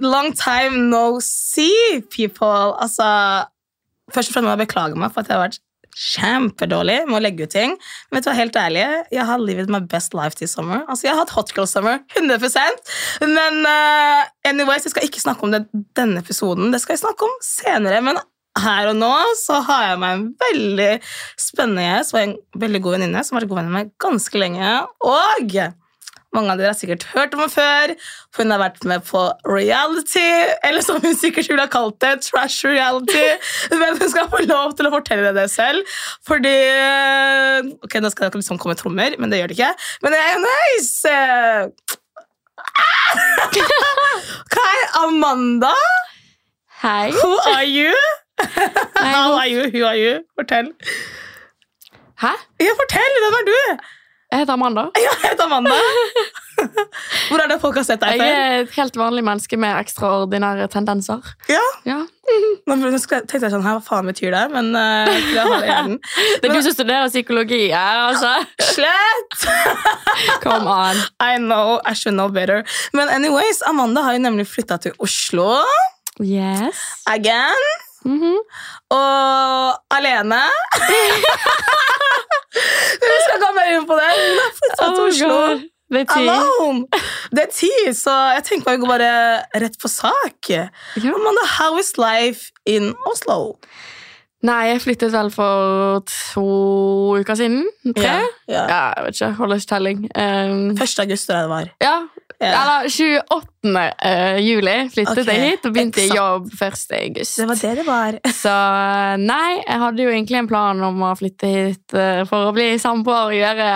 Long time no see, people. Altså, først og fremst må jeg beklage meg for at jeg har vært kjempedårlig med å legge ut ting. Men vet du hva, helt ærlig, jeg har livet my best life this summer. Altså, jeg har hatt hot girl summer, 100 Men uh, anyways, jeg skal ikke snakke om det denne episoden. Det skal jeg snakke om senere. Men her og nå så har jeg meg en veldig spennende gjest og en veldig god venninne som har vært god venn med meg ganske lenge. Og mange av dere har sikkert hørt om henne før. for Hun har vært med på reality, eller som hun sikkert ville ha kalt det, trash reality. Men hun skal få lov til å fortelle det selv. Fordi Ok, nå skal det liksom komme trommer, men det gjør det ikke. Men det er jo nice! er Amanda. Hei. Who are you? How are you? Who are you? Fortell. Hæ? Ja, fortell! Hvem er du? Jeg heter Amanda. Jeg heter Amanda. Hvor er det folk har sett deg før? Jeg er et helt vanlig menneske med ekstraordinære tendenser. Ja. Ja. Nå tenkte jeg sånn, Hva faen betyr det? Men uh, jeg har det i hjernen. Det er du som studerer psykologi her, altså. Slett! Come on. I know, I should know better. Men anyways, Amanda har jo nemlig flytta til Oslo Yes. again. Mhm. Og alene. Vi skal komme inn på det. Hun har flytta til Oh, Oslo. God. Er ti. Det er ti, så jeg tenker vi går bare rett på sak. Ja. Amanda, how is life in Oslo? Nei, jeg flyttet vel for to uker siden. Tre? Ja, Ja, ja. jeg vet ikke. Holder ikke telling. Um, 1. august tror jeg det var. ja, Ja. eller 28. eh, juli flyttet okay. jeg hit og begynte i jobb 1. august. Det var det det var. Så nei, jeg hadde jo egentlig en plan om å flytte hit eh, for å bli samboer og gjøre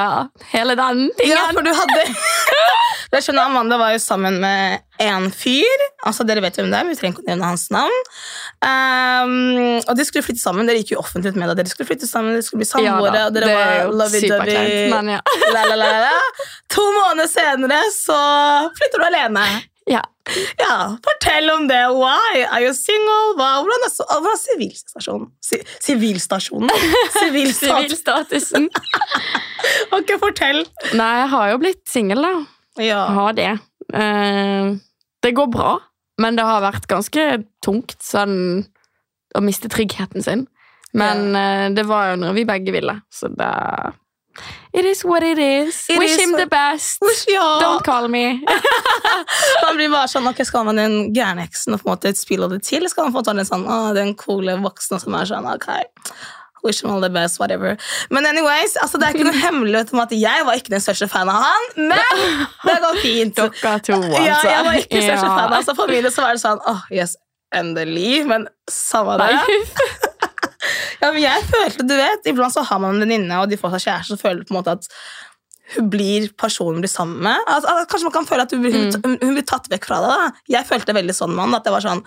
hele den tingen. Ja, for du hadde Jeg skjønner Amanda var jo sammen med en fyr. Altså, Dere vet hvem det er, vi trenger ikke å nevne hans navn. Um, og de skulle flytte sammen. Dere gikk jo offentlig ut med det. Dere skulle flytte sammen, dere skulle bli samboere. Ja, og dere det er var lovey-dovey. ja. To måneder senere så flytter du alene. Ja. Ja, Fortell om det. Why? are you single? Hva, hvordan er, så- hvordan er sivilstasjonen? Si- Sivilstasjonen? Sivilstat. Sivilstatusen. Ok, fortell. Nei, jeg har jo blitt singel, da. Ja. Jeg har det. Eh, det går bra, men det har vært ganske tungt sånn å miste tryggheten sin. Men eh, det var jo når vi begge ville, så det It is what it is. It Wish is him the best. Ja. Don't call me. Man blir bare sånn, ok, Skal man den gærne eksen og på en måte spille det til, eller skal man få ta den sånn, å, den coole voksne som er sånn, ok, wish him all the best, whatever. Men anyways, altså, det er ikke noe hemmelighet om at jeg var ikke den største fan av han, men det går fint. Dere to, altså. Ja, jeg var ikke den største Ja. fan. Altså, for min del så var det sånn, åh, yes, endelig, men samme det. Ja, men jeg følte, du vet, Iblant så har man en venninne, og de får seg kjæreste, så føler på en måte at hun blir personen blir sammen med. Altså, altså, kanskje man kan føle at hun, blir- hun, hun, hun blir tatt vekk fra deg. da. Jeg følte veldig sånn mann, at det var sånn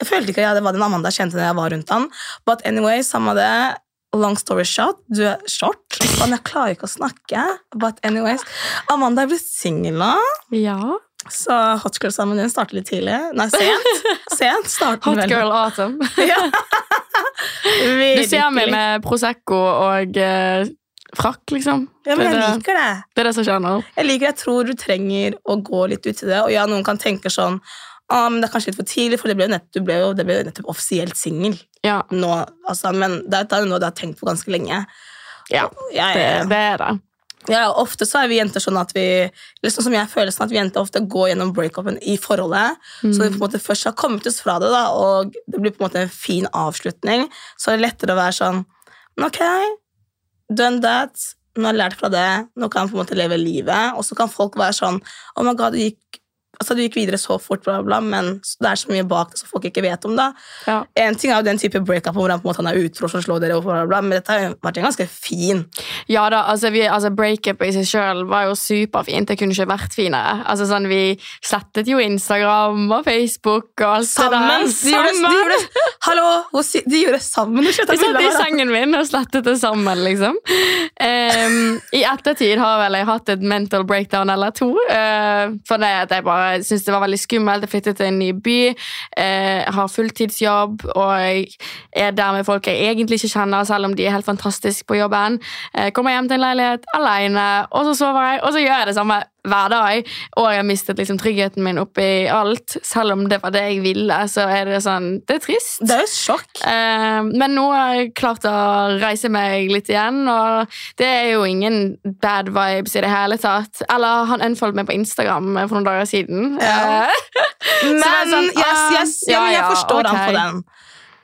Jeg følte ikke at det var den Amanda jeg kjente når jeg var rundt han. But anyway, samme det. Long story short, du er short. Men jeg klarer ikke å snakke. But anyways, Amanda er blitt singel nå, Ja. Så Hot Girl sammen din starter litt tidlig. Nei, sent. Sent starter Hot girl autumn. Ja. Du ser meg med Prosecco og eh, frakk, liksom. Ja, men det, jeg er liker det. det er det som skjer nå. Jeg liker, jeg tror du trenger å gå litt ut i det. Og ja, noen kan tenke sånn ah, men det er kanskje litt for tidlig, for det ble jo nett, du ble jo, det ble jo nettopp offisielt singel Ja, nå. Altså, men det er det noe du har tenkt på ganske lenge. ja Jeg, det, det er det. Ja, ofte så er vi jenter sånn at vi liksom som jeg føler sånn at vi jenter ofte går gjennom break-upen i forholdet. Så vi på en måte først har kommet oss fra det, da, og det blir på en måte en fin avslutning. Så er det lettere å være sånn Ok, done that. Nå har jeg lært fra det. Nå kan jeg på en måte leve livet. Og så kan folk være sånn Oh my god, du gikk, altså, du gikk videre så fort, bla, bla, men det er så mye bak det som folk ikke vet om. da. Ja. En ting er jo den type breakup hvor han på en måte han er utro og slår dere, bla, bla, men dette har vært en ganske fin. Ja da, altså, vi, altså Breakup i seg sjøl var jo superfint. Det kunne ikke vært finere. Altså sånn, Vi slettet jo Instagram og Facebook og alt Sammen! det De der. gjorde, de gjorde, hallo! De gjorde sammen! De satt i sengen min og slettet det sammen, liksom. Um, I ettertid har vel jeg hatt et mental breakdown eller to. Uh, for det at jeg bare syntes det var veldig skummelt. Jeg flyttet til en ny by, eh, har fulltidsjobb og jeg er der med folk jeg egentlig ikke kjenner, selv om de er helt fantastiske på jobben. Eh, kommer hjem til en leilighet alene, og så sover jeg, og så gjør jeg det samme hver dag, og jeg har mistet liksom tryggheten min oppi alt, selv om det var det jeg ville, så er det sånn Det er trist. Det er jo sjokk. Eh, men nå har jeg klart å reise meg litt igjen, og det er jo ingen bad vibes i det hele tatt. Eller han unfollowet meg på Instagram for noen dager siden. Ja. Eh, Men det er sånn, yes, ah, yes, ja, ja, men jeg forstår han den på den.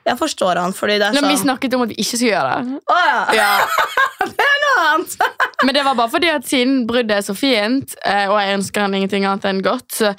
Jeg forstår han, fordi det er Når vi sånn snakket om at vi ikke skulle gjøre det. Oh, ja. Ja. Det er noe annet. Men det var bare fordi at siden bruddet er så fint, eh, og jeg ønsker han ingenting annet enn godt, så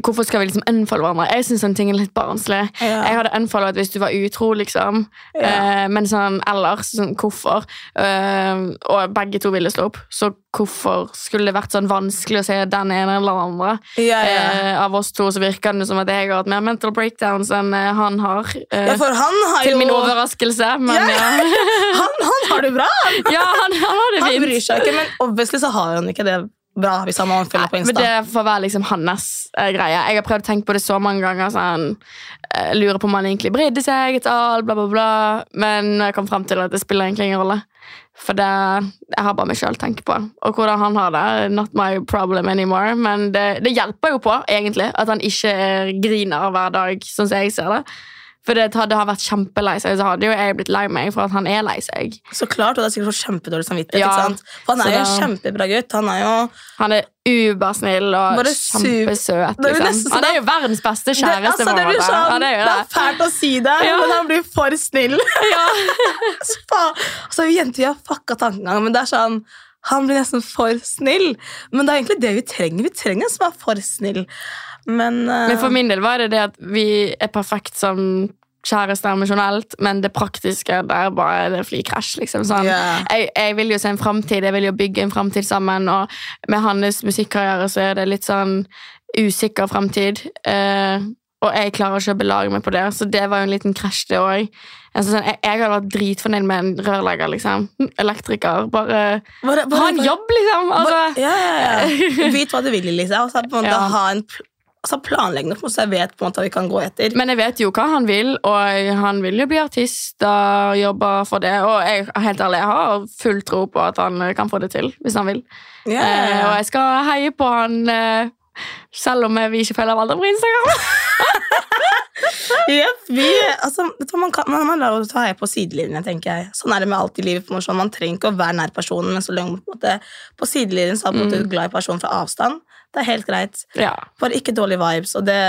hvorfor skal vi liksom unfollowe hverandre? Jeg syns sånne ting er litt barnslig. Ja. Jeg hadde unfollowet hvis du var utro, liksom. Ja. Uh, men sånn ellers, sånn, hvorfor? Uh, og begge to ville slå opp, så hvorfor skulle det vært sånn vanskelig å se den ene eller den andre? Ja. Eh, av oss to så virker det som at jeg har hatt mer mental breakdowns enn han har. Ja, for han har til jo min overraskelse, men Ja, han, han har det bra! Ja han, han har det han bryr seg ikke, men obviously så har han ikke det bra hvis han må følge på Men det får være liksom hans uh, greie. Jeg har prøvd å tenke på det så mange ganger. Sånn, uh, lurer på om han egentlig brydde seg, et all, bla, bla, bla. Men jeg kom frem til at det spiller egentlig ingen rolle. For det, jeg har bare meg sjøl å tenke på. Og hvordan han har det, not my problem anymore. Men det, det hjelper jo på, egentlig, at han ikke griner hver dag, sånn som jeg ser det. For det hadde han vært kjempelei seg, så hadde jo jeg blitt lei meg for at han er lei seg. Så klart, og det er sikkert så kjempedårlig samvittighet. Ja, ikke sant? For han er jo en kjempebra gutt. Han er jo Han er ubersnill og kjempesøt. Det nesten Liksom. Han er jo verdens beste det, kjæreste. altså, det, blir sånn, ja, det er det det. er fælt å si det, Ja. men han blir for snill. Ja. Så altså, jenter vi har fucka tankegang, men det er sånn han blir nesten for snill. Men det er egentlig det vi trenger. Vi trenger en som er for snill. Men, uh... Men for min del var det det at vi er perfekt som kjæreste emosjonelt, men det praktiske der bare det flykrasj. Liksom, sånn. Yeah. jeg, jeg vil jo se en framtid, jeg vil jo bygge en framtid sammen, og med hans musikkarriere så er det litt sånn usikker framtid. Uh, og jeg klarer ikke å belage meg på det, så det var jo en liten krasj, det òg. Altså, sånn, jeg, jeg hadde vært dritfornøyd med en rørlegger, liksom. Elektriker. Bare bare, bare, ha en jobb, liksom. Altså, Bare, ja, ja, ja. Vit hva du vil, Lisa. Og så på en måte Ja. ha en altså, planlegge noe, så jeg vet på en måte hva vi kan gå etter. Men jeg vet jo hva han vil, og han vil jo bli artist og jobbe for det. Og jeg, helt ærlig, jeg har full tro på at han kan få det til, hvis han vil. Ja, Eh, og jeg skal heie på han eh, selv om vi ikke følger hverandre på Instagram. yep, vi, altså, man, kan, man, man lar jo ta heie på sidelinjen, tenker jeg. Sånn er det med alt i livet. sånn, Man trenger ikke å være nær personen, men så lenge på, måte, på sidelinjen så er man mm. glad i personen fra avstand. Det er helt greit. Ja. Bare ikke dårlige vibes, og det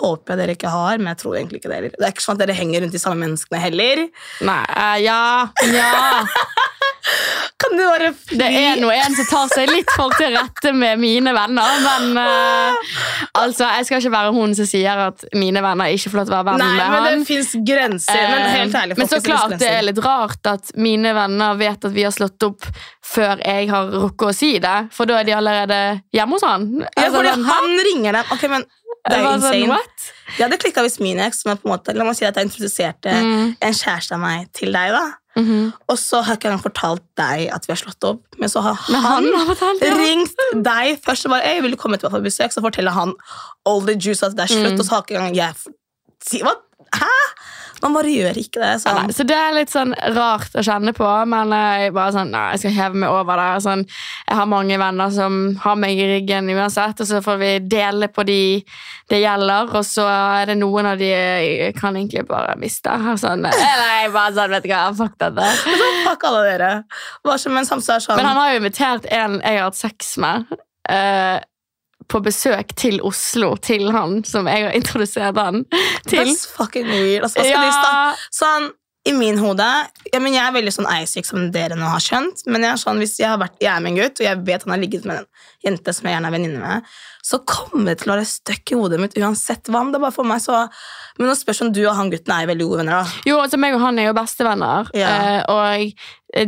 håper jeg dere ikke har. Men jeg tror egentlig ikke det heller. Det er ikke sånn at dere henger rundt de samme menneskene heller. Nei, uh, ja, ja. Kan du bare fly? Det er nå en som tar seg litt for til rette med mine venner, men uh, altså, jeg skal ikke være hun som sier at mine venner ikke får lov til å være venn Nei, med men han. det fins grenser. Men helt ærlig, Eh, men så finnes klart det er litt rart at mine venner vet at vi har slått opp før jeg har rukket å si det, for da er de allerede hjemme hos han. Ja, Altså, fordi sånn, han ringer dem. Ok, men det er jo sånn, insane. what? Ja, det klikka hvis min eks, er på en måte, la meg si at jeg introduserte Mm. en kjæreste av meg til deg. da. Mhm. Og så har ikke han fortalt deg at vi har slått opp, men så har Men han, han har fortalt ja. ringt deg først og bare «Ei, vil du komme til meg på besøk, så forteller han all the juice at det er slutt, Mm. og så har ikke engang jeg Hæ? Man bare gjør ikke det. Ja, Sånn. nei, så det er litt sånn rart å kjenne på, men jeg bare sånn, nei, jeg skal heve meg over det. Sånn, jeg har mange venner som har meg i ryggen uansett, og så får vi dele på de det gjelder, og så er det noen av de jeg kan egentlig bare miste. Sånn, nei, jeg bare sånn, vet du hva, fuck dette. Fuck alle dere. Bare så, men samtidig er sånn Men han har jo invitert en jeg har hatt sex med, eh, på besøk til Oslo, til han, som jeg har introdusert han til. That's fucking weird. Altså, Ja, Sånn, I min hode ja, men Jeg er veldig sånn eiesyk, som dere nå har skjønt. Men jeg er sånn, hvis jeg, har vært, jeg er med en gutt, og jeg vet han har ligget med en jente som jeg gjerne er venninne med, så kommer det til å være støkk i hodet mitt uansett hva. Men det er bare for meg så Men nå spørs om du og han gutten er veldig gode venner. da Jo, altså meg og han er jo bestevenner, Ja. eh, og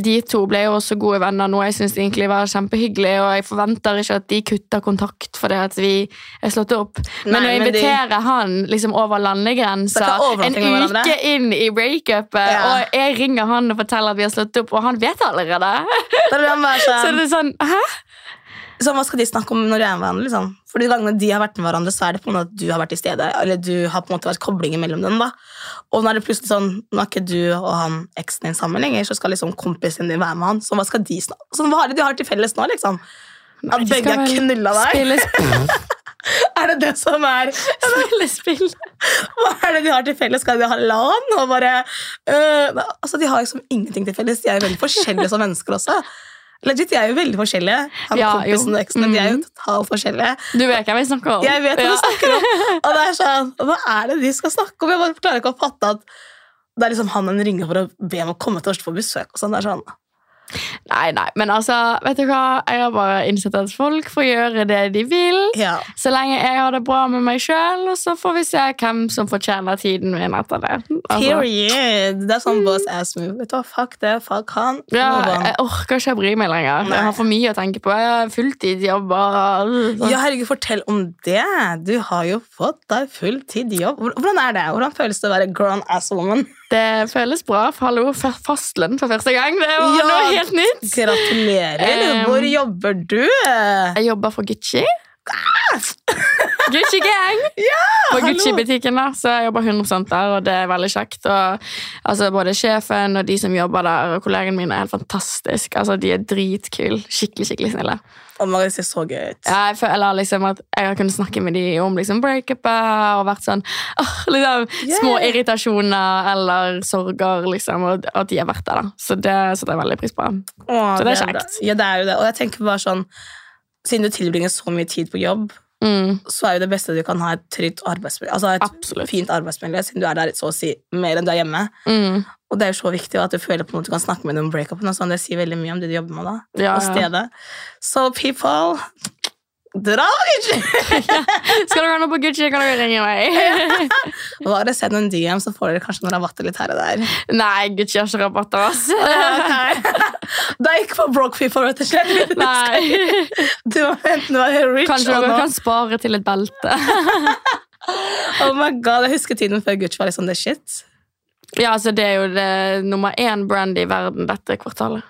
de to ble jo også gode venner nå. Jeg synes egentlig var kjempehyggelig, og jeg forventer ikke at de kutter kontakt fordi at vi er slått opp. Men Nei, å men de- han liksom over landegrensa er en uke inn i breakupet, Ja. og jeg ringer han og forteller at vi har slått opp, og han vet allerede. Så sånn, det er sånn, hæ? Så Hva skal de snakke om når de er med hverandre? Liksom? For de gangene de har vært med hverandre, så er det på en måte at du har vært til stede. Eller du har på en måte vært koblingen mellom dem. da Og nå er det plutselig sånn Nå er ikke du og han eksen din sammen lenger, så skal liksom kompisen din være med han. Så hva skal de snakke om? hva er det de har til felles nå, liksom? At begge har knulla deg? Er det det som er Spillespill. Hva er det de har til felles? Skal de ha LAN? Og bare, øh, altså, de har liksom ingenting til felles. De er veldig forskjellige som mennesker også. Legit, de er jo veldig forskjellige. Han Ja, kompisen og eksen, de er jo Mhm. totalt forskjellige. Du vet hva vi snakker om. Jeg vet hva Ja. vi snakker om. Og det er sånn, Hva er det de skal snakke om? Jeg bare klarer ikke å fatte at det er liksom han en ringer for å be om å komme til oss på besøk. og sånn. Det er sånn, Nei, nei, men altså, vet du hva? Jeg har bare innsett at folk får gjøre det de vil. ja. Så lenge jeg har det bra med meg sjøl, og så får vi se hvem som fortjener tiden min etter det. Altså, Period. Det er sånn boss ass move. Vet du hva, Fuck det. Fuck han. ja, jeg orker ikke å bry meg lenger. Nei. Jeg har for mye å tenke på. Jeg har fulltidsjobb Ja, herregud, fortell om det. Du har jo fått deg fulltidsjobb. Hvor- Hvordan er det? Hvordan føles det å være grown ass woman? Det føles bra. Hallo, fastlønn for første gang. Det var Ja. noe helt nytt. Gratulerer. Um, Hvor jobber du? Jeg jobber for Gucci. Gucci Gang! på. Gucci-butikken. da, Så jeg jobber 100 der, og det er veldig kjekt. Og, altså, både sjefen og de som jobber der, og kollegene mine er helt fantastiske. Altså, De er dritkule. Skikkelig skikkelig snille. Oh my ser så gøy ut. Ja, jeg føler liksom at jeg har kunnet snakke med dem om liksom breakupet og vært sånn oh, liksom, Yeah. Små irritasjoner eller sorger, liksom, og at de har vært der. da. Så det setter jeg veldig pris på. Åh, Så det er kjekt. Ja, det er jo det. Og jeg tenker bare sånn, siden du tilbringer så mye tid på jobb, Mm, så er jo det beste du kan ha et trygt arbeidsmiljø. Altså et Absolutt. fint arbeidsmiljø, siden du er der så å si mer enn du er hjemme. mm, Og det er jo så viktig at du føler på en måte du kan snakke med dem om breakupen. og sånn. Det sier veldig mye om det du jobber med da. ja, Og stedet. Så people, dra på Gucci! Skal dere ha noe på Gucci, kan dere ringe meg. Bare send en DM, så får dere kanskje noen rabatter litt her og der. Nei, Gucci har ikke rabatter, ass. Det er ikke for broke people, rett og slett. Nei. Du må enten være rich Kanskje dere kan spare til et belte. Oh my god, Jeg husker tiden før Gucci var liksom the shit. Ja, altså Det er jo det nummer én brand i verden dette kvartalet.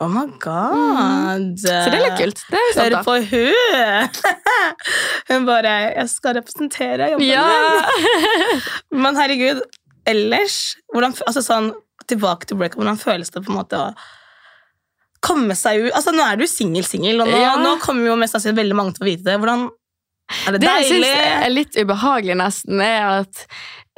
Oh my god. Så det er litt kult. Det Hør på hun! Hun bare 'Jeg skal representere jobben Ja. min'. Men herregud, ellers hvordan, altså sånn, Tilbake til breakup, hvordan føles det på en måte å komme seg ut Altså Nå er du singel-singel, og nå, Ja. nå kommer jo mest sannsynlig veldig mange til å vite det. Hvordan Er det, Det jeg deilig? syns er litt ubehagelig, nesten, er at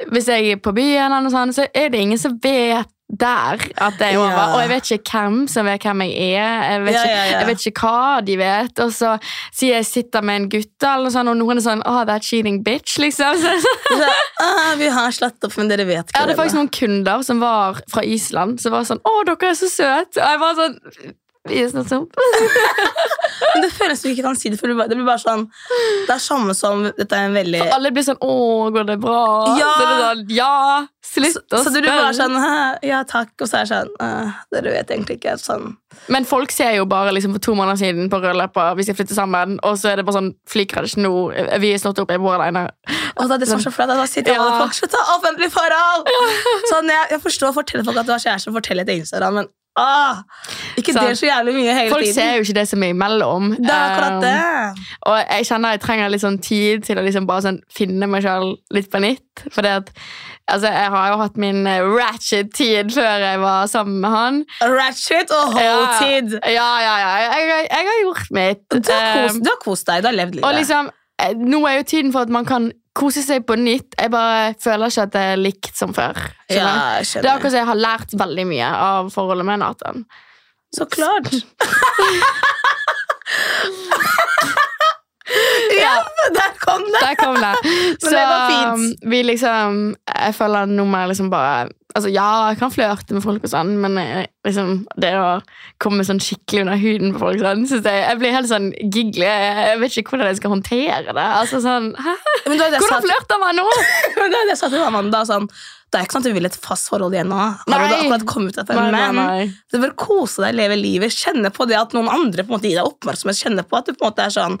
hvis jeg er på byen, eller noe sånt, så er det ingen som vet der at jeg er over. Ja. Og jeg vet ikke hvem som vet hvem jeg er. Jeg vet, Ja, ikke, ja, ja. jeg vet ikke hva de vet. Og så sier jeg sitter med en gutt, eller sånt, og noen er sånn oh, that cheating bitch, liksom. Så, Så, ah, vi har slått opp, men dere vet ikke Jeg hadde det, faktisk noen kunder som var fra Island, som var sånn 'Å, dere er så søte!' Og jeg var sånn sånn. Men det føles som vi ikke kan si det, for det blir bare- det sånn Det er samme som Dette er en veldig Alle blir sånn 'Å, går det bra?' Ja. Så det sånn Ja! Slutt å spørre. så du blir bare sånn Ja, takk. Og så er det sånn det Dere vet egentlig ikke. Sånn. Men folk ser jo bare liksom for to måneder siden på bryllupet vi skal flytte sammen, og så er det bare sånn Flykrasj nå. Vi er slått opp, jeg bor alene. Og det er det er så flaut. Da sitter Ja. alle folk Slutt å ha offentlig forhold! Sånn, jeg, jeg forstår å fortelle folk at du har kjæreste, og fortelle til Instagram, men ah, ikke så, del så jævlig mye hele Folk tiden. ser jo ikke det som er imellom. det er akkurat Um, det. Og jeg kjenner jeg trenger litt sånn tid til å liksom bare sånn finne meg selv litt på nytt. For altså, jeg har jo hatt min eh, ratchet tid før jeg var sammen med han. Ratchet og Ja, hold-tid. Ja, ja, ja. Jeg, jeg, jeg har gjort mitt. Du, har kost- Um, du har kost deg. Du har levd livet. Og liksom, eh, nå er jo tiden for at man kan kose seg på nytt. Jeg bare føler ikke at det er likt som før. ja, Det er akkurat som jeg har lært veldig mye av forholdet med Nathan. Så klart. ja, der kom det! Der kom det. Så det var fint. vi liksom Jeg føler noe mer liksom bare Altså, ja, jeg kan flørte med folk og sånn, men jeg, liksom, det å komme sånn skikkelig under huden på folk sånn, jeg, jeg blir helt sånn giggly. Jeg, vet ikke hvordan jeg skal håndtere det. Altså sånn, Hæ? Hvordan flørter man nå? Men det er det jeg sa til Amanda. Sånn, det er ikke sånn at du vil et fast forhold igjen nå. Har du Nei. da akkurat kommet etter Nei, det? nei, nei. du bør kose deg, leve livet. Kjenne på det at noen andre på en måte gir deg oppmerksomhet. Kjenne på at du på en måte er sånn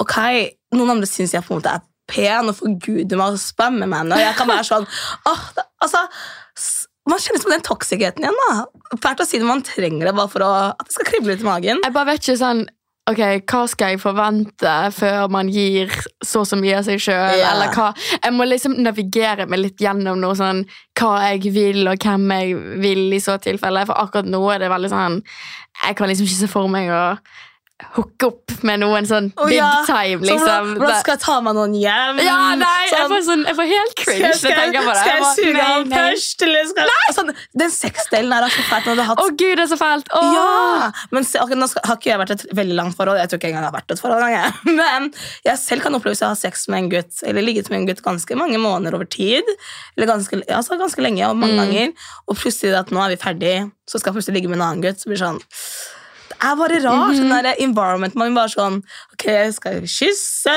Ok, noen andre syns jeg på en måte er pen, og forguder meg og spammer meg. Og jeg kan være sånn oh, det, altså, Man kjenner på den toksikheten igjen. da Fælt å si det, man trenger det bare for å, at det skal krible litt i magen. Jeg bare vet ikke sånn Ok, hva skal jeg forvente før man gir så så mye av seg sjøl? Yeah. Eller hva Jeg må liksom navigere meg litt gjennom noe sånn hva jeg vil, og hvem jeg vil i så tilfelle. For akkurat nå er det veldig sånn Jeg kan liksom ikke se for meg å hooke opp med noen sånn Å, big time, liksom. hvordan, hvordan skal jeg ta meg noen hjem? ja, nei, jeg Sånn, får, sånn, jeg får helt cringe når jeg jeg, tenker på det. skal jeg bare, suge av ham først? Eller skal, sånn, den sexdelen her er så fælt. Å hatt oh, gud, det er så fælt! Oh. Ja! Men se, okay, nå skal, har ikke jeg vært et veldig langt forhold. Jeg tror ikke engang jeg har vært et forhold engang, jeg. Men jeg selv kan oppleve at jeg har sex med en gutt, eller ligget med en gutt ganske mange måneder over tid, eller ganske, altså ganske lenge og mange Mm. ganger, og plutselig at nå er vi ferdig, så skal jeg plutselig ligge med en annen gutt, så blir det sånn det er bare rart. Mhm. sånn der environment. Man bare sånn Ok, skal jeg kysse?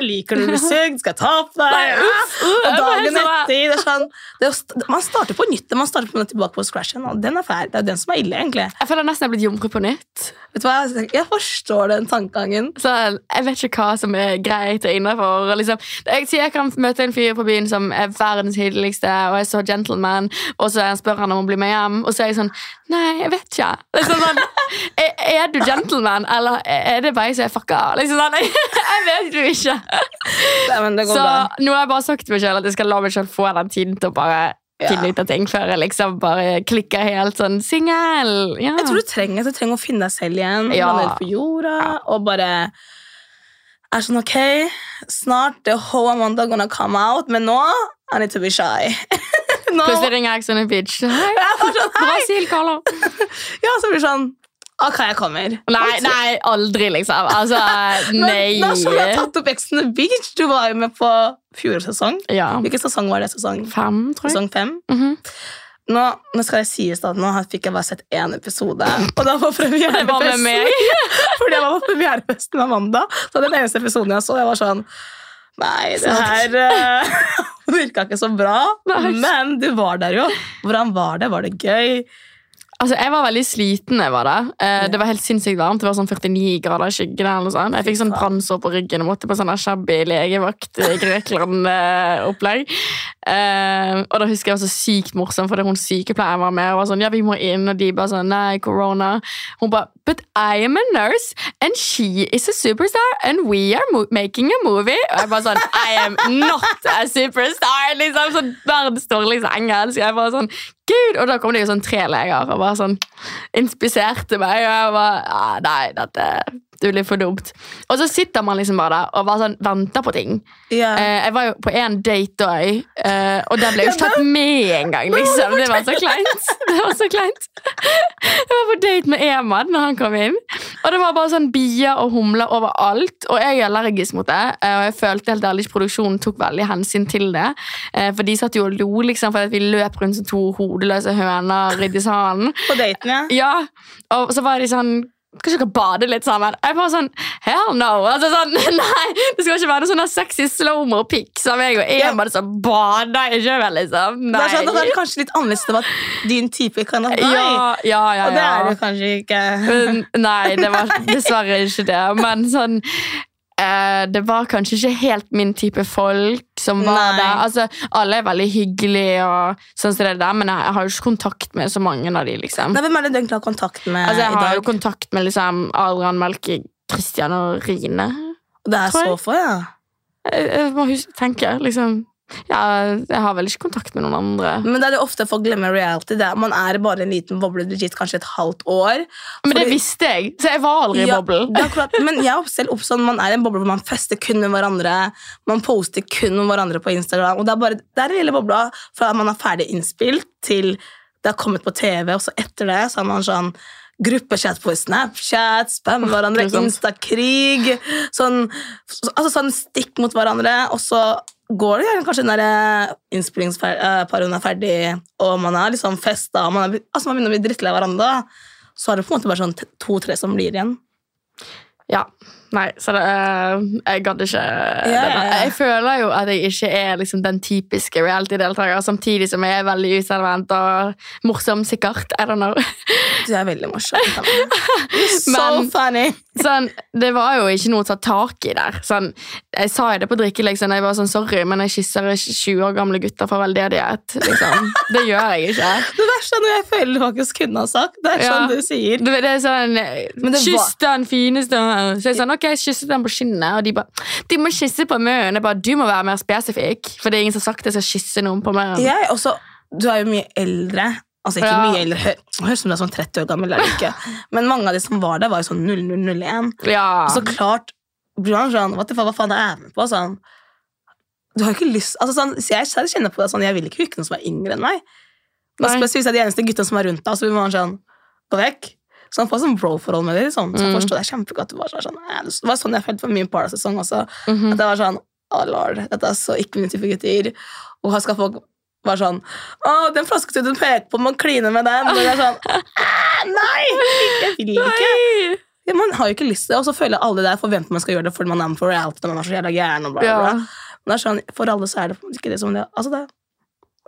Liker du å bli sugd? Skal jeg ta på deg? Nei, uff, og dagen sånn- etter det er sånn, det er, Man starter på nytt. Man starter på nytt tilbake på scratchen. Og den er fæl. Det er den som er ille, egentlig. Jeg føler nesten jeg er blitt jomfru på nytt. Vet du hva? Jeg forstår den tankegangen. Så Jeg vet ikke hva som er greit og innafor. Liksom. Jeg sier jeg kan møte en fyr på byen som er verdens hyggeligste og er så gentleman, og så spør han om å bli med hjem, og så er jeg sånn Nei, jeg vet ikke. Liksom sånn, er, er du gentleman, eller er det bare jeg som er fucka? Liksom sånn, jeg vet jo ikke. Nei, Så bra. nå har jeg bare sagt til meg selv at jeg skal la meg selv få den tiden til å bare Ja. finne ut av ting før jeg liksom bare klikker helt sånn singel. Ja. Jeg tror du trenger, du trenger å finne deg selv igjen. Ja. lande på jorda, og bare er sånn ok, snart the whole Amanda gonna come out, men nå I need to be shy. nå, Plutselig ringer Ex on a Beach. Jeg! Brasil, Carlo. Ja, så blir det sånn Ok, jeg kommer. Nei, nei, aldri, liksom. Altså, nei. Er sånn jeg tatt opp Ex on the Beach. Du var jo med på fjorårets sesong. Ja. Hvilken sesong var det? Sesong, Fem, tror jeg. sesong fem? Mhm. Nå, nå skal det sies at nå fikk jeg bare sett én episode. Og det var Det var med premierefesten. meg. Fordi jeg var på premierefesten Amanda. Så den eneste episoden jeg så, jeg var sånn Nei, det her uh, virka ikke så bra. Men du var der jo. Hvordan var det? Var det gøy? Altså, Jeg var veldig sliten. jeg var der. Eh, det var helt sinnssykt varmt. Det var sånn 49 grader i skyggen. eller noe sånt. Jeg fikk sånn brannsår på ryggen og måtte på sånn shabby legevakt i Grekland-opplegg. Eh, og da husker jeg var så sykt morsomt, fordi hun sykepleieren var med og var sånn Ja, vi må inn, og de bare sånn Nei, corona. Hun bare But I am a nurse, and she is a superstar, and we are making a movie. Og jeg bare sånn I am not a superstar! Liksom sånn verdens dårligste engelsk. Jeg bare sånn Gud! Og da kom det jo sånn tre leger og bare sånn inspiserte meg. Og jeg bare ah, Nei, dette det blir for dumt. Og så sitter man liksom bare der og bare sånn venter på ting. Yeah. Eh, jeg var jo på en date òg, eh, og den ble jo ikke tatt med engang. Liksom. Det var så kleint. Det var så kleint. Jeg var på date med Emad når han kom inn, og det var bare sånn bier og humler overalt. Og jeg er allergisk mot det, eh, og jeg følte helt ærlig ikke produksjonen tok veldig hensyn til det. Eh, for de satt jo og lo liksom, for vi løp rundt som to hodeløse høner i salen. På daten, ja. Ja, og så var de sånn Kanskje dere bader litt sammen? Jeg bare sånn, hell no altså sånn, Nei, det skal ikke være noe sånn sexy slow-mo-pikk Som jeg og. Emma som bader ikke vel, liksom Det er, sånn, det er kanskje litt annerledes enn at din type kan ha deg, ja, ja, ja, Og det er det kanskje ikke. Nei, det var dessverre ikke det Men sånn eh, Det var kanskje ikke helt min type folk som var Nei. der Altså, alle er veldig hyggelige og sånn som det der Men jeg, jeg har jo ikke kontakt med så mange av de, liksom Nei, Hvem er det du egentlig har kontakt med Altså, jeg har jo kontakt med liksom Adrian Melke, Christian og Rine. Det er så få, ja. Jeg, jeg må huske, tenke, liksom ja, Jeg har vel ikke kontakt med noen andre. Men det er det ofte folk glemmer reality. Det er, man er bare en liten boble legit kanskje et halvt år. Men det Fordi- visste jeg, så jeg var aldri i Ja, boble. det er akkurat, men jeg er selv sånn man er i en boble hvor man fester kun med hverandre. Man poster kun med hverandre på Instagram. Og det er bare det er den lille bobla fra man er ferdig innspilt, til det har kommet på TV, og så etter det så har man sånn Gruppechat på Snapchat, spamme hverandre, er. Instakrig. Sånn, altså sånn stikk mot hverandre, og så går det kanskje den der innspillingsperioden er ferdig, og man er liksom festa, og man, er, altså man begynner å bli drittlei av hverandre, så er det på en måte bare sånn to-tre som blir igjen. Ja, nei, så det, øh, jeg gadd ikke yeah. ja, ja. Jeg føler jo at jeg ikke er liksom den typiske reality-deltaker, samtidig som jeg er veldig utadvendt og morsom, sikkert. I don't know. Du er veldig morsom. so Men- funny. Sånn, det var jo ikke noe å ta tak i der. Sånn, jeg sa jo det på drikkeleksen. Jeg var sånn, sorry, men jeg kysser 20 år gamle gutter for veldedighet. Liksom. Det gjør jeg ikke. Det verste er noe jeg føler du faktisk kunne ha sagt. Det er Ja. sånn du sier. Det, det er sånn Kyss den fineste Så jeg sånn, ok, jeg kysset den på kinnet, og de bare De må kysse på munnen. Jeg bare, Du må være mer spesifikk, for det er ingen som har sagt jeg skal kysse noen på munnen. Jeg også, du er jo mye eldre. Altså ikke Ja. mye eldre, hø- høres ut som du er sånn 30 år gammel, eller ikke. Men mange av de som var der, var jo sånn 0001. Ja. Så klart sånn, hva, faen, hva faen er jeg med på? Sånn, du har ikke lyst altså sånn, Jeg kjenner på det sånn, jeg vil ikke hooke noen som er yngre enn meg. Men spesielt hvis det er de eneste guttene som er rundt deg, så blir man sånn Gå vekk. Så han får sånn bro-forhold med dem. Liksom. så jeg Mm. forstår det kjempegodt. Det var, sånn, eh, det var sånn jeg følte for min parasesong også. Mhm. At jeg var sånn Å, lord, dette er så ikke min type gutter. Og her skal folk være sånn Å, den flaskestuden du peker på, man kliner med den. Og det er sånn «Ah, Nei! Jeg vil ikke. Ja, man har jo ikke lyst til det, og så føler alle der forventer man skal gjøre det fordi man er med for reality man er så jævla gæren. Og bla, bla, Ja. Men det er sånn, for alle så er det på ikke det som det Altså, det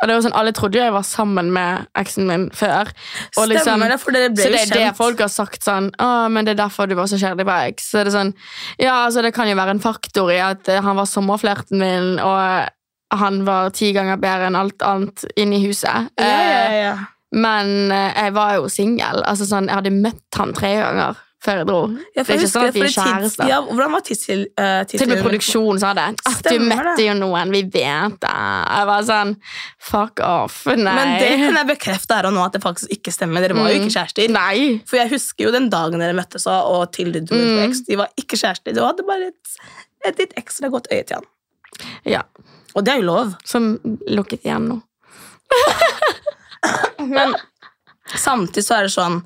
Og det var sånn, Alle trodde jo jeg var sammen med eksen min før. Og liksom- stemmer det, for dere ble Så det er det folk har sagt sånn Å, men det er derfor du var så kjærlig på eks. Så det er sånn Ja, altså det kan jo være en faktor i at eh, han var sommerflerten min, og han var ti ganger bedre enn alt annet inne i huset. Ja, ja, Eh, ja. Men eh, jeg var jo singel. Altså sånn, jeg hadde møtt han tre ganger før jeg dro. Ja, det er ikke sånn at vi er kjærester. Ja, hvordan var tidstil, uh, Til og med produksjonen sa det. At du møtte det. jo noen, vi vet det. Jeg var sånn Fuck off. Nei. Men det kan jeg bekrefte her og nå at det faktisk ikke stemmer. Dere var jo Mm. ikke kjærester. Nei. For jeg husker jo den dagen dere møttes og- og til du dro Mm. Ex, De var ikke kjærester. Du hadde bare et, et litt ekstra godt øye til han. Ja. Og det er jo lov. Som lukket igjen nå. Men samtidig så er det sånn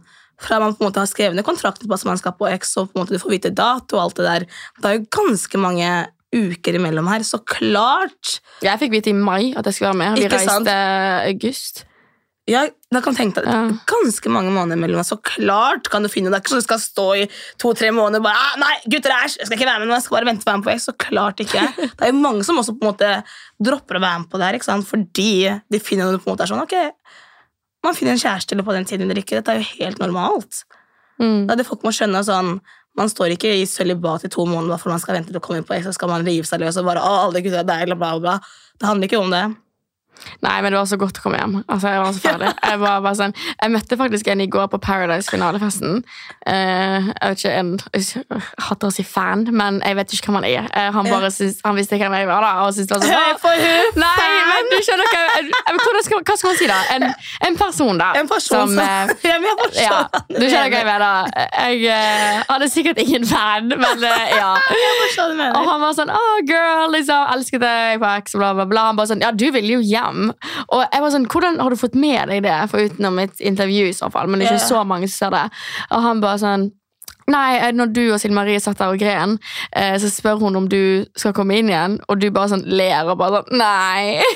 fra man på en måte har skrevet ned kontrakten på at man skal på X, og på en måte du får vite dato og alt det der, det er jo ganske mange uker imellom her, så klart Jeg fikk vite i mai at jeg skulle være med. Vi Ikke sant? reiste august. ja, da kan tenke deg Ja. ganske mange måneder imellom, så klart kan du finne det. Er ikke sånn du skal stå i to-tre måneder og bare ah, 'Nei, gutter, æsj, jeg skal ikke være med nå, jeg skal bare vente på å være med på X.' Så klart ikke. Det er jo mange som også på en måte dropper å være med på det her, fordi de finner noe på en måte er sånn Ok, man finner en kjæreste eller på den tiden eller ikke. Dette er jo helt normalt. Mm. Da det folk må skjønne sånn Man står ikke i sølibat i to måneder for man skal vente til å komme inn på X, så skal man rive seg løs og bare 'Å, alle gutta er deg', bla, bla, bla. Det handler ikke om det. Nei, men det var så godt å komme hjem. Altså, Jeg var så ferdig. Jeg, var bare sånn, jeg møtte faktisk en i går på Paradise-finalefesten. Eh, jeg vet ikke, en, jeg hater å si fan, men jeg vet ikke hvem han er. Eh, han bare syns, han visste hvem jeg var, da, og syntes det var For hun Nei, fan! men du skjønner hva, jeg- skal, hva skal man si da? En, en person da. En person som, som ja, hva du skjønner hva jeg mener. Jeg eh, hadde sikkert ingen fan, men eh, ja. Jeg hva Og han var sånn oh, girl, liksom, elsket deg på X, bla, bla, bla. Han bare sånn, ja, du vil jo hjem. Og jeg var sånn, hvordan har du fått med deg det? For utenom et intervju i så fall, men det er ikke så mange som ser det. Og han bare sånn, nei, eh, når du og Silje Marie satt der og gren, eh, så spør hun om du skal komme inn igjen, og du bare sånn ler og bare sånn, nei.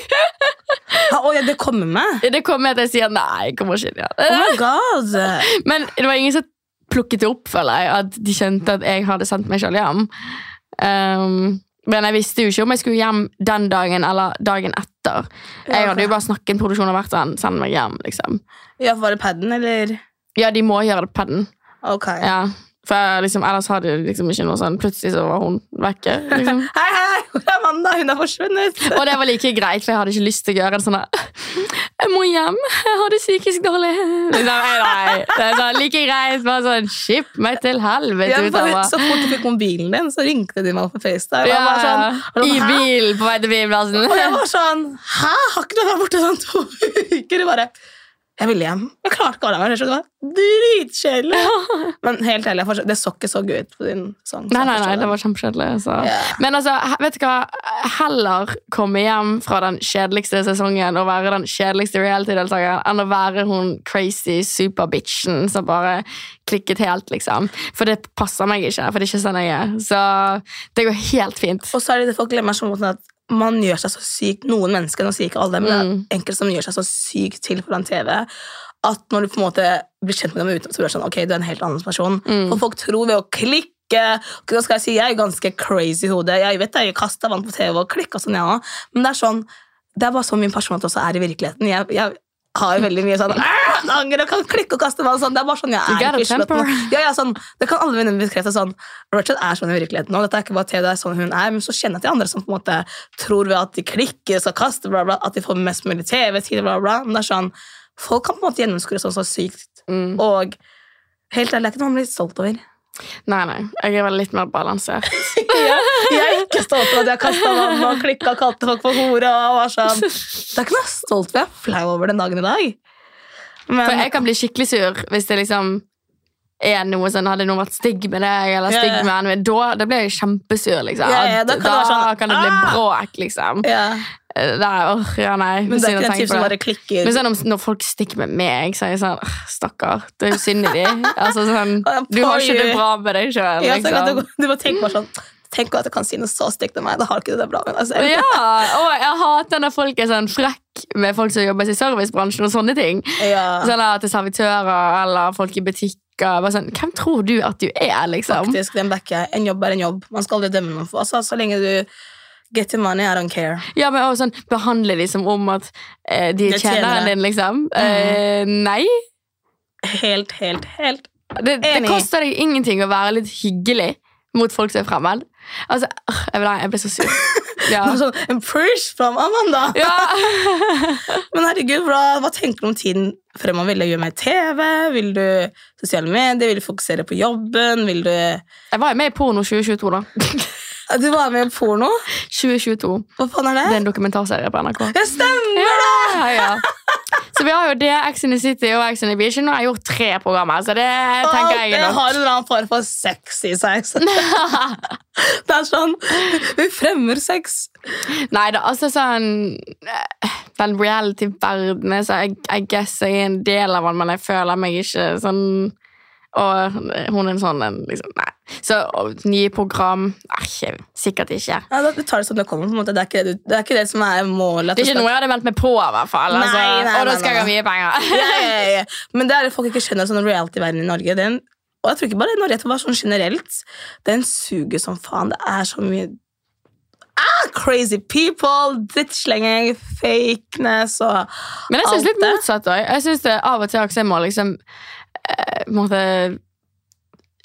Ja, oh, ja, det kommer med? Det kommer med at jeg sier nei, jeg kommer ikke inn Oh igjen. my god! Men det var ingen som plukket det opp, føler jeg, at de skjønte at jeg hadde sendt meg sjøl hjem. Um, men jeg visste jo ikke om jeg skulle hjem den dagen eller dagen etter. Jeg hadde jo bare snakket med produksjonen og vært sånn, send meg hjem, liksom. Ja, Var det padden, eller? Ja, de må gjøre det på padden. Ok. Ja. For liksom, ellers hadde de liksom ikke noe sånn Plutselig så var hun vekke. Liksom. Hei, hei, hvor er Amanda? Hun er forsvunnet. Og det var like greit, for jeg hadde ikke lyst til å gjøre en sånn Jeg må hjem, jeg har det psykisk dårlig. Liksom, nei, nei. Det er sånn, like greit. Bare sånn Skip meg til helvete Ja, for så fort du fikk mobilen din, så ringte de meg på FaceTime. Ja, sånn, I bilen på vei til bilplassen. Og jeg var sånn Hæ? Har ikke du vært borte sånn to uker? Bare Jeg ville hjem. Jeg klarte ikke å holde meg. Det var dritkjedelig. Men helt ærlig, det så ikke så gøy ut på din sang. Nei, nei, nei, det var kjempekjedelig. Yeah. Men altså, vet du hva? Heller komme hjem fra den kjedeligste sesongen og være den kjedeligste reality-deltakeren enn å være hun crazy superbitchen som bare klikket helt, liksom. For det passer meg ikke, for det er ikke sånn jeg er. Så det går helt fint. Og så er det det folk glemmer sånn at man gjør seg så sykt Noen mennesker, nå sier ikke alle, men Mm. det er enkelte som gjør seg så sykt til foran TV at når du på en måte blir kjent med dem utenfor, så blir det sånn, ok, du er en helt annen person. Mm. For folk tror ved å klikke Nå skal jeg si, jeg er ganske crazy i hodet. Jeg vet jeg kasta vann på TV og klikka sånn, jeg òg. Men det er sånn Det er bare sånn min personlighet også er i virkeligheten. Jeg, jeg har veldig mye sånn «Åh, Angrer og kan klikke og kaste meg. Sånn. Det er bare sånn jeg er. i Ja, ja, sånn, det kan alle venninner bekrefte. Sånn, Rachel er sånn i virkeligheten nå. Dette er ikke bare TV, det er sånn hun er. Men så kjenner jeg til andre som på en måte tror ved at de klikker, og skal kaste, bla, bla, at de får mest mulig TV-tid. bla, bla. Men det er sånn, folk kan på en måte gjennomskue sånn så sykt. Mm. Og helt ærlig, det er ikke noe man blir stolt over. Nei, nei. Jeg er vel litt mer balansert. jeg, jeg er ikke stolt over at jeg kasta vann og klikka og kalte folk for hore. og var sånn. Det er ikke noe stolt over. Jeg er flau over den dagen i dag. Men, For jeg kan bli skikkelig sur hvis det liksom er noe sånn, Hadde noen vært stygg med deg, eller Ja, stygg yeah. med henne, da, da blir jeg kjempesur, liksom. Yeah, yeah, da kan det sånn, kan det bli «Ah!» bråk, liksom. Ja. Det er, åh, ja, nei. Men det er ikke den tenke typen som bare klikker. Men sånn, når folk stikker med meg, så er jeg sånn «Åh, Stakkar, det er jo synd i dem. Altså, sånn, du har ikke det bra med deg sjøl, Ja, liksom. du, du bare tenker bare sånn Tenk at du kan si noe så stygt om meg. Da har ikke du det bra med deg selv. Ja, og jeg hater når folk er sånn frekk med folk som jobber i servicebransjen og sånne ting. Ja, Sånn at til servitører eller folk i butikker. Sånn, Hvem tror du at du er, liksom? faktisk, den backer jeg. En jobb er en jobb. Man skal aldri dømme noen for altså, Så lenge du get your money, I don't care. Ja, men også sånn, Behandle de som om at eh, de Det er tjener tjeneren din, liksom. Eh, nei. Helt, helt, helt. Det, det Enig. koster deg ingenting å være litt hyggelig mot folk som er fremmed. Altså, øh, jeg, ble, jeg ble så sur. Ja. Sånn, en push from Amanda! ja. Men herregud, hva, hva tenker du om tiden fremover? Vil du gjøre mer TV? Vil du sosiale medier? Vil du fokusere på jobben? Vil du Jeg var jo med i Porno 2022, da. Du var med i porno? 2022. Hva faen er Det det? er en dokumentarserie på NRK. Det stemmer! Ja, ja. Så vi har jo det, Ex in the City og Ex in the Beach. Nå har jeg gjort tre programmer, så det tenker jeg det er nok. har en eller annen form for sex i seg. Det er sånn Vi fremmer sex. Nei da, altså sånn Den reality-verdenen, så jeg, I guess jeg er en del av den, men jeg føler meg ikke sånn Og hun er en sånn en, liksom, Nei. Så og, nye program Nei, sikkert ikke. Ja, du tar det som det kommer. på en måte. Det er ikke det, det, er ikke det som er målet. Det er ikke noe jeg hadde meldt meg på, i hvert fall. Altså, nei, og da skal jeg ha mye penger. ja, ja, ja. Men det er det folk ikke skjønner sånn reality-verden i Norge. Den, og jeg tror ikke bare i Norge, det var sånn generelt. Den suger som faen. Det er så mye ah, Crazy people, drittslenging, fakeness og alt det. Men jeg syns litt motsatt òg. Det av og til også jeg må liksom på en måte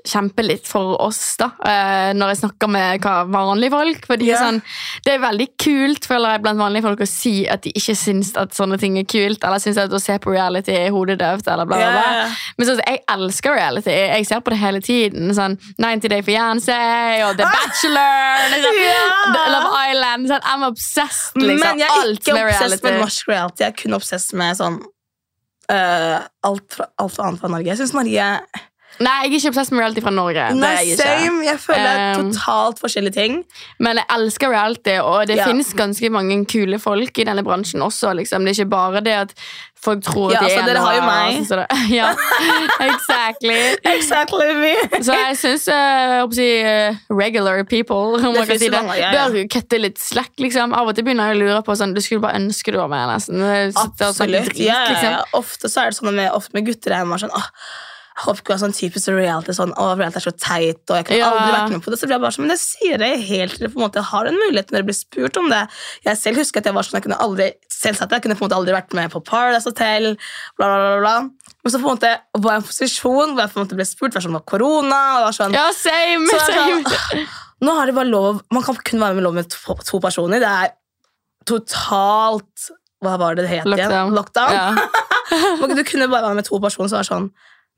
kjempe litt for oss, da. eh, når jeg snakker med vanlige folk. Fordi yeah. sånn, Det er veldig kult føler jeg, blant vanlige folk å si at de ikke syns at sånne ting er kult, eller syns at å se på reality er hodedøvt, eller bla, bla, bla. Ja. Men sånn, jeg elsker reality. Jeg ser på det hele tiden. Sånn 90 Day Fiancé og The Bachelor. Liksom. Ja! Love Island. Sånn, I'm obsessed, liksom. Men jeg er ikke obsessed med norsk reality. Jeg er kun obsessed med sånn alt, fra, alt annet fra Norge. Jeg syns Norge Nei, jeg er ikke obsessed med reality fra Norge. Nei, er jeg same. Jeg føler det er Um, totalt forskjellige ting. Men jeg elsker reality, og det Ja. finnes ganske mange kule folk i denne bransjen også. Liksom. Det er ikke bare det at folk tror Ja, at de altså, er dere har jo meg. meg. sånn så Ja, exactly. Exactly me. Så jeg syns uh, si, uh, regular people om man kan si det, ja, ja. bør kutte litt slack. Liksom. Av og til begynner jeg å lure på sånn, Du skulle bare ønske du var med. nesten og Absolutt. drit, Ja, ja, liksom. ja. Ofte så er det sånn med, ofte med gutter er man sånn åh, jeg håper ikke det er sånn typisk reality sånn, å, reality er så teit, og jeg kan Ja. aldri vært med på det. Så blir jeg bare sånn, men det sier jeg helt til på en måte har en mulighet når dere blir spurt om det. Jeg selv husker at jeg var sånn, jeg kunne aldri, selvsagt, jeg kunne på en måte aldri vært med på Paradise Hotel, bla, bla, bla, bla. Men så på en måte var jeg i en posisjon hvor jeg på en måte ble spurt, det var sånn, det var korona, og var sånn, Ja, same, så det er same. sånn, nå har de bare lov Man kan kun være med lov med to, to personer. Det er totalt Hva var det det het igjen? Lockdown. Lockdown. Ja. Du kunne bare være med to personer, så var det sånn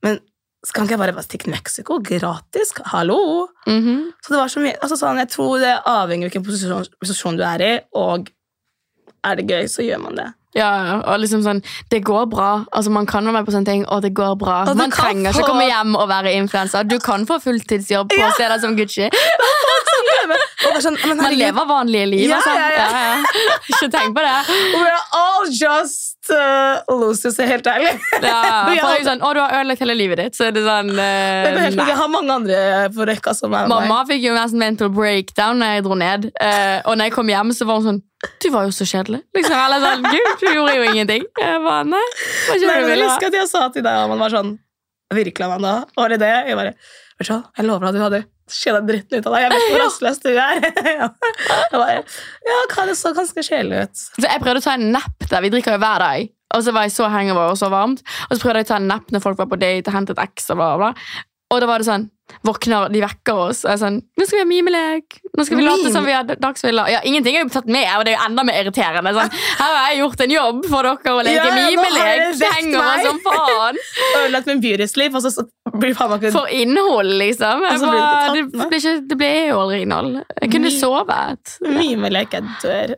Men skal ikke jeg bare stikke til Mexico gratis? Hallo? Mhm. Så det var så mye altså sånn, Jeg tror det avhenger av hvilken posisjon, posisjon du er i, og er det gøy, så gjør man det. Ja, ja, og liksom sånn Det går bra. Altså Man kan være med på sånne ting, og det går bra. Og Man trenger få- ikke komme hjem og være influenser. Du kan få fulltidsjobb på steder som Gucci. Og er sånn, men Man lever vanlige liv. Ja, altså. ja. Ikke tenk på det. We're all just uh, losers, helt ærlig. Ja, sånn, du har ødelagt hele livet ditt, så er det sånn eh, helt, jeg har mange andre på rekka som er Mamma meg. Fikk jo nesten mental breakdown når jeg dro ned. Uh, og når jeg kom hjem, så var hun sånn Du var jo så kjedelig. Liksom, eller sånn, Gud, du gjorde jo ingenting. Jeg bare, nei, hva Nei, men jeg husker at jeg sa til deg Amanda, var sånn Virkelig, Amanda? Var det det? Jeg bare Vet du hva, jeg lover deg at du hadde skjeda dritten ut av deg. Jeg vet hvor rastløs du er. jeg bare Ja, hva det så ganske kjedelig ut. Så jeg prøvde å ta en napp der. Vi drikker jo hver dag. Og så var jeg så hangover og så varmt. Og så prøvde jeg å ta en napp når folk var på date og hentet X. Og, bla, bla. Og da var det sånn Våkner, de vekker oss. Og jeg er sånn, Nå skal vi ha mimelek. Nå skal vi late som vi har dagsfylla. Ja, ingenting er jo tatt med, og det er jo enda mer irriterende. Sånn, her har jeg gjort en jobb for dere å leke Ja, mimelek. Det henger meg. som faen. Ødelagt min byrestliv, og så, blir faen meg For innhold, liksom. Jeg det bare, det, tatt med. ble det ble jo aldri innhold. Jeg kunne sovet. Mimelek, jeg dør.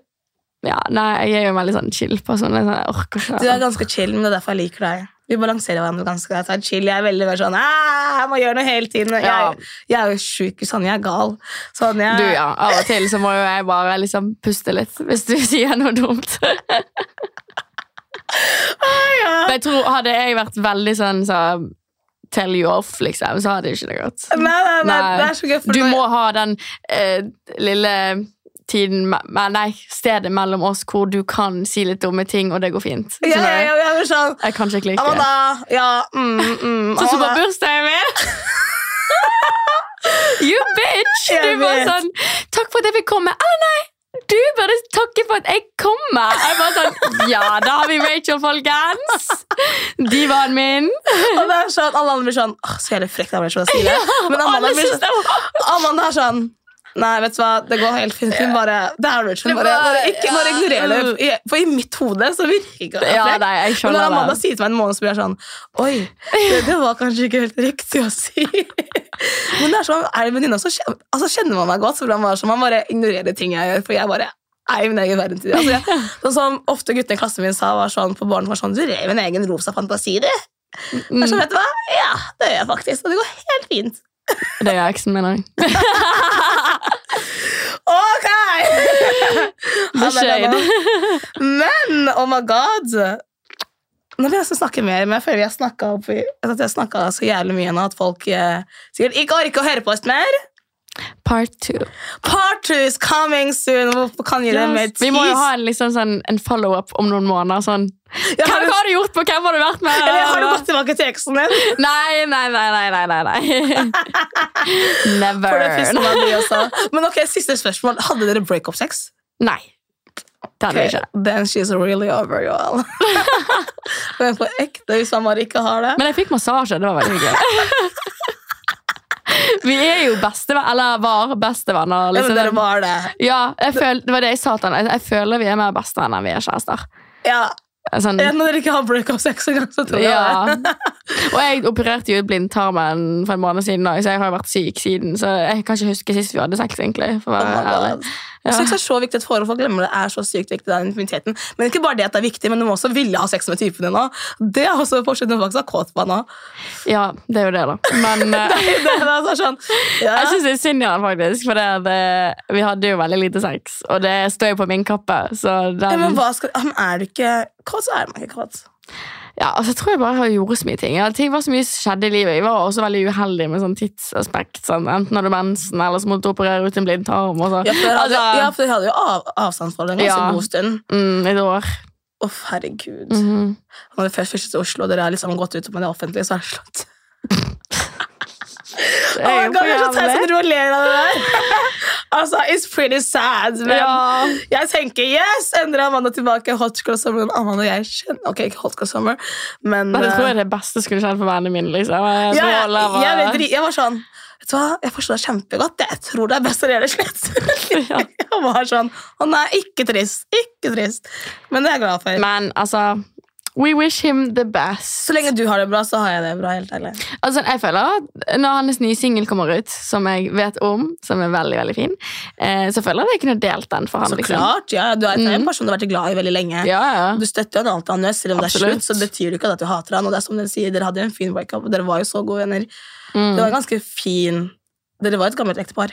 Ja, nei, jeg er jo en veldig sånn chill person. Er sånn, jeg orker ikke. Du er ganske chill, men det er derfor jeg liker deg. Vi balanserer hverandre ganske greit. Jeg er chill. Jeg er veldig mer sånn «Ah, Jeg må gjøre noe hele tiden. Jeg, Ja. jeg er jo sjuk. Sånn, jeg er gal. Sånn, jeg, Du, ja. Av og til så må jo jeg bare liksom puste litt hvis du sier noe dumt. Men jeg tror Hadde jeg vært veldig sånn så, tell you off, liksom, så hadde ikke det gått. Nei, nei, nei, Nei. det er så gøy. Du må ha den eh, lille tiden Nei, stedet mellom oss hvor du kan si litt dumme ting, og det går fint. ja, ja, ja, jeg er sånn Jeg kan ikke klikke. Amanda, ja mm, mm, Sånn som på bursdagen min! you bitch! Jeg Du var sånn Takk for at jeg fikk komme. Eller nei! Du burde takke for at jeg kommer. Jeg var sånn, Ja, da har vi Rachel, folkens! Divaen min. Og det er sånn, Alle andre blir sånn Åh, Så jævlig frekt av Rachel å si det. Men Amanda, blir sånn, Amanda er sånn Nei, vet du hva, det går helt fint. Hun Bare, det er Rachel. Bare, bare, ikke, bare ignorer det. For i mitt hode så virker det Ja, nei, jeg Men når Amanda sier til meg en måned, så blir jeg sånn Oi, det, det var kanskje ikke helt riktig å si. Men det er sånn, er det venninna, så kjenner, altså, kjenner man meg godt. Så man, bare sånn, man bare ignorerer ting jeg gjør. For jeg bare er i min egen verden. til det. Altså, jeg, sånn som ofte guttene i klassen min sa var sånn på barn var sånn, Du rev en egen rosa fantasi, du. Jeg er sånn, vet du hva? Ja, det gjør jeg faktisk. Og det går helt fint. Det gjør eksen min òg. Ok! The shade. Men, oh my god Nå vil jeg snakke mer, men jeg føler snakka jeg har snakket så jævlig mye nå at folk eh, sikkert ikke orker å høre på oss mer. Part two. Part two is coming soon. Hvorfor kan gi det mer Vi må jo ha en, liksom, sånn, en follow-up om noen måneder. Sånn. Ja, har, Hvem du, har du gjort på? Hvem har du vært med? eller, har du gått tilbake til eksen din? Nei, nei, nei, nei, nei, nei. Never. Men ok, siste spørsmål. Hadde dere breakup-sex? Nei. Det hadde vi Ok, ikke. Then she's really over you all. Men på ekte, hvis man bare ikke har det Men jeg fikk massasje. Det var veldig hyggelig. Vi er jo bestevenner, eller var bestevenner. Ja, Liksom. men dere var det. Ja, føl, det var det jeg sa til han. Jeg føler vi er mer bestevenner enn vi er kjærester. Ja, Sånn, ja, Når dere ikke har breakup-sex engang, så tror jeg ja. det. Og jeg opererte jo blindtarmen for en måned siden, så jeg har vært syk siden. Så jeg kan ikke huske sist vi hadde sex, egentlig. For å Oh være. God. Ja. Sex er så viktig at forhold, folk glemmer det er så sykt viktig. den intimiteten. Men ikke bare det at det er viktig, men du må også ville ha sex med typen din òg. Det er også forskjellen faktisk er kåt på nå. Ja, det er jo det, da. Men eh, Det er altså sånn, ja. jeg syns det er synd i han, faktisk. For det, det, vi hadde jo veldig lite sex, og det står jo på min kappe. Så ja, men hva skal, men er du ikke kåt, så er man ikke kåt. Ja, altså, jeg tror jeg bare gjorde så mye ting. Ja, ting var så mye som skjedde i livet. Jeg var også veldig uheldig med sånn tidsaspekt. Sånn. Enten hadde du mensen, eller så måtte du operere ut en blindtarm. Og så. Ja, for jeg hadde, Altså- ja, for jeg hadde jo av, avstandsforhold en ganske Ja. god stund. Mm, et år. Å, herregud. Mhm. Når dere først flyttet til Oslo, og dere har liksom gått ut med det offentlige, så er det slått. Det Oh er jo God, for jeg er så teit som jævlig. du ler av det der. altså, it's pretty sad, men Ja. jeg tenker yes! Endrer Amanda tilbake. Hot Girl Summer. Men Amanda og jeg kjenner Ok, ikke Hot Girl Summer, men Men det tror eh, jeg er det beste skulle skjedd for vennene mine. Liksom. Jeg, ja, jeg, jeg, jeg, jeg var sånn Vet du hva, jeg forstår det kjempegodt. Jeg tror det er best å gjøre det slett. Ja. jeg var sånn Å nei, ikke trist. Ikke trist. Men det er jeg glad for. Men altså We wish him the best. Så lenge du har det bra, så har jeg det bra. helt ærlig. Altså, jeg føler at Når hans nye singel kommer ut, som jeg vet om, som er veldig veldig fin, eh, så føler jeg at jeg kunne delt den for ham. Så liksom. klart, ja, Du er en Mm. person du har vært glad i veldig lenge. Ja, ja. Du støtter jo alt han gjør, selv om det er slutt. Så betyr det ikke at du hater han. Og det er som dere sier, Dere hadde en fin breakup, og dere var jo så gode venner. Mm. Det var ganske fin Dere var et gammelt ektepar.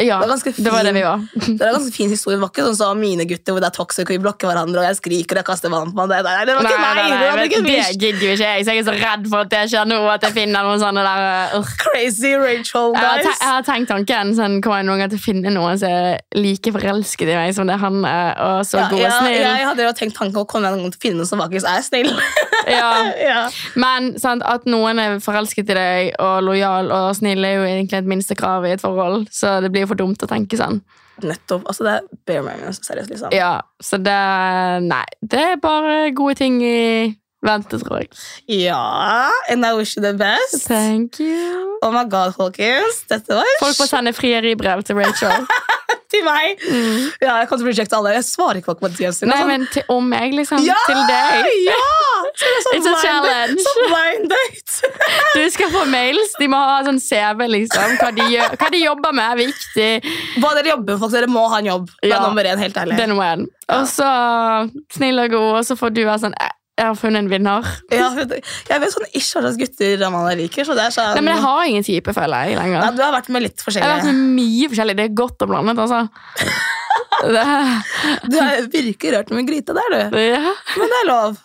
Ja. det var Det var det vi var. Det var en ganske fin historie. Det var ikke sånn som mine gutter, hvor det er toxic, og vi blokker hverandre, og jeg skriker og jeg kaster vann på meg. Det, var ikke meg! det nei, det, ikke det gidder jo ikke jeg, så jeg er så redd for at det skjer nå, at jeg finner noen sånne der uh, crazy Rachel, jeg, har guys. jeg har tenkt tanken sånn, Kommer jeg noen gang til å finne noen som er like forelsket i meg som det han er, og så Ja, god og ja, jeg hadde jo tenkt tanken å komme noen gang til å finne noen som faktisk er snill. Ja. ja. Men sant, at noen er forelsket i deg og lojal og snill, er jo egentlig et minstekrav i et forhold, så det blir jo for dumt å tenke sånn. Nettopp. Altså, det er bare minimum, seriøst, liksom. Ja, Så det Nei. Det er bare gode ting i vente, tror jeg. Ja, and I wish you the best. Thank you. Oh my god, folkens. Dette var Folk får sende frieribrev til Rachel. til meg. Ja, jeg kan rejecte alle. Jeg svarer ikke på DM sin. Nei, Sånn, men til, om meg, liksom. ja! Til deg. Ja! Så det sånn It's a challenge. Sånn date. Du skal få mails. De må ha sånn CV, liksom. Hva de, gjør, hva de jobber med, er viktig. Hva dere jobber med. Dere må ha en jobb. Det er Ja. nummer én, helt ærlig. Det er nummer én. Og så snill og god, og så får du være sånn har funnet en vinner. Ja, jeg vet sånn ikke hva slags gutter Amanda liker. Så det er sånn Nei, men Jeg har ingen type, føler jeg. lenger. Nei, Du har vært med litt forskjellige. Jeg har vært med mye forskjellig. Det er godt og blandet, altså. Det, Du har virkelig rørt med gryta der, du. ja. Men det er lov.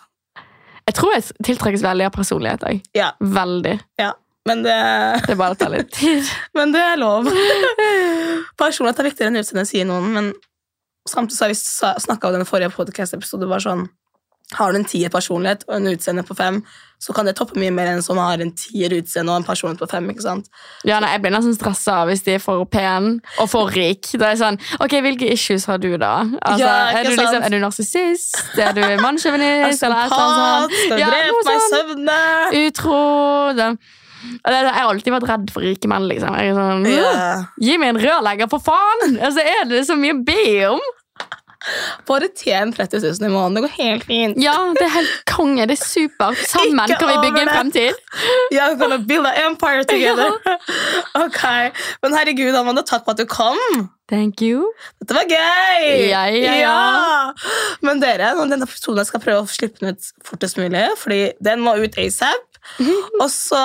Jeg tror jeg tiltrekkes veldig av personlighet. Jeg. Ja, Veldig. ja. Men det, Det er bare å ta litt tid. men det er lov. Personlighet er viktigere enn utseende, sier noen. Men samtidig så har vi snakka om den forrige podcast-episoden sånn, Har du en tier personlighet og en utseende på fem, så kan det toppe mye mer enn som har en tier utseende og en personlighet på fem. ikke sant? Ja, nei, Jeg blir nesten stressa hvis de er for pen og for rik. Det er sånn, ok, Hvilke issues har du, da? Altså, Ja, er, du liksom, er du narsissist? Er du mannssjåvinist? eller et eller annet sånt? Ja, noe sånn. Utro det. Jeg har alltid vært redd for rike menn. liksom. Sånn, yeah. Gi meg en rørlegger, for faen! Altså, Er det så mye å be om? Bare tjen 30 000 i måneden. Det går helt fint. Ja, det er helt konge. Det er supert. Sammen Ikke kan vi bygge en fremtid. Yeah, we're gonna build an empire together. ok, Men herregud, Amanda, takk for at du kom. Thank you. Dette var gøy! Ja, ja, ja. Men dere, denne episoden skal prøve å slippe den ut fortest mulig, fordi den må ut asap. Og så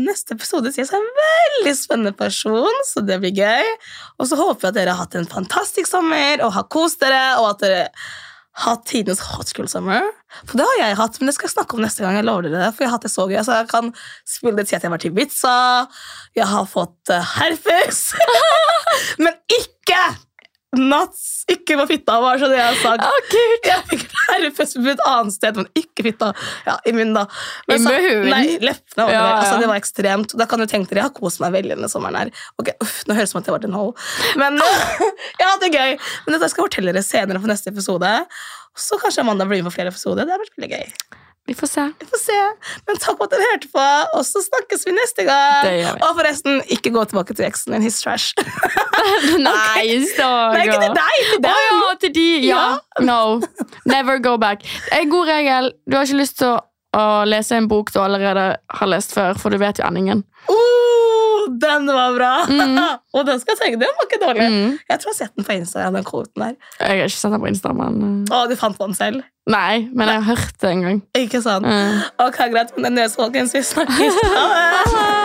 neste episode sier jeg en veldig spennende person, så det blir gøy. Og så håper jeg at dere har hatt en fantastisk sommer og har kost dere, og at dere har hatt tidenes hot school summer. For det har jeg hatt, men det skal jeg snakke om neste gang. jeg lover dere det, for jeg har hatt det så gøy. Så jeg kan spille det til at jeg har vært i Ibiza, jeg har fått uh, herpes, men ikke nuts, ikke på fitta, var så det jeg sa. Å, Jeg fikk herpes på et annet sted, men ikke fitta. Ja, I munnen, da. I så-? Nei, leppene. var det Ja, vel. Altså, det var ekstremt. Da kan du tenke dere, Jeg har kost meg veldig denne sommeren. her. Ok, uff, Nå høres det ut som at jeg vært en ho. Men jeg det er gøy. Men dette skal jeg fortelle dere senere på neste episode. Så kanskje Amanda blir med på flere episoder. Det har vært veldig gøy. Vi får se. Vi får se. Men takk for at dere hørte på, og så snakkes vi neste gang. Og forresten, ikke gå tilbake til eksen din. He's trash. Nei, stakkar. Nei, ikke til deg! Til dem. ja, til de. Ja. No. Never go back. En god regel. Du har ikke lyst til å, å lese en bok du allerede har lest før, for du vet jo endingen. Oh, den var bra! Mm. og den skal jeg tenke, den var ikke dårlig. Mm. Jeg tror jeg har sett den på Instagram, den kvoten der. Jeg har ikke sett den på Insta, men uh, Å, du fant den selv. Nei, men jeg har hørt det en gang. Ikke sant? Mm. Ok, greit, men det er folkens. Vi snakkes. Ha det!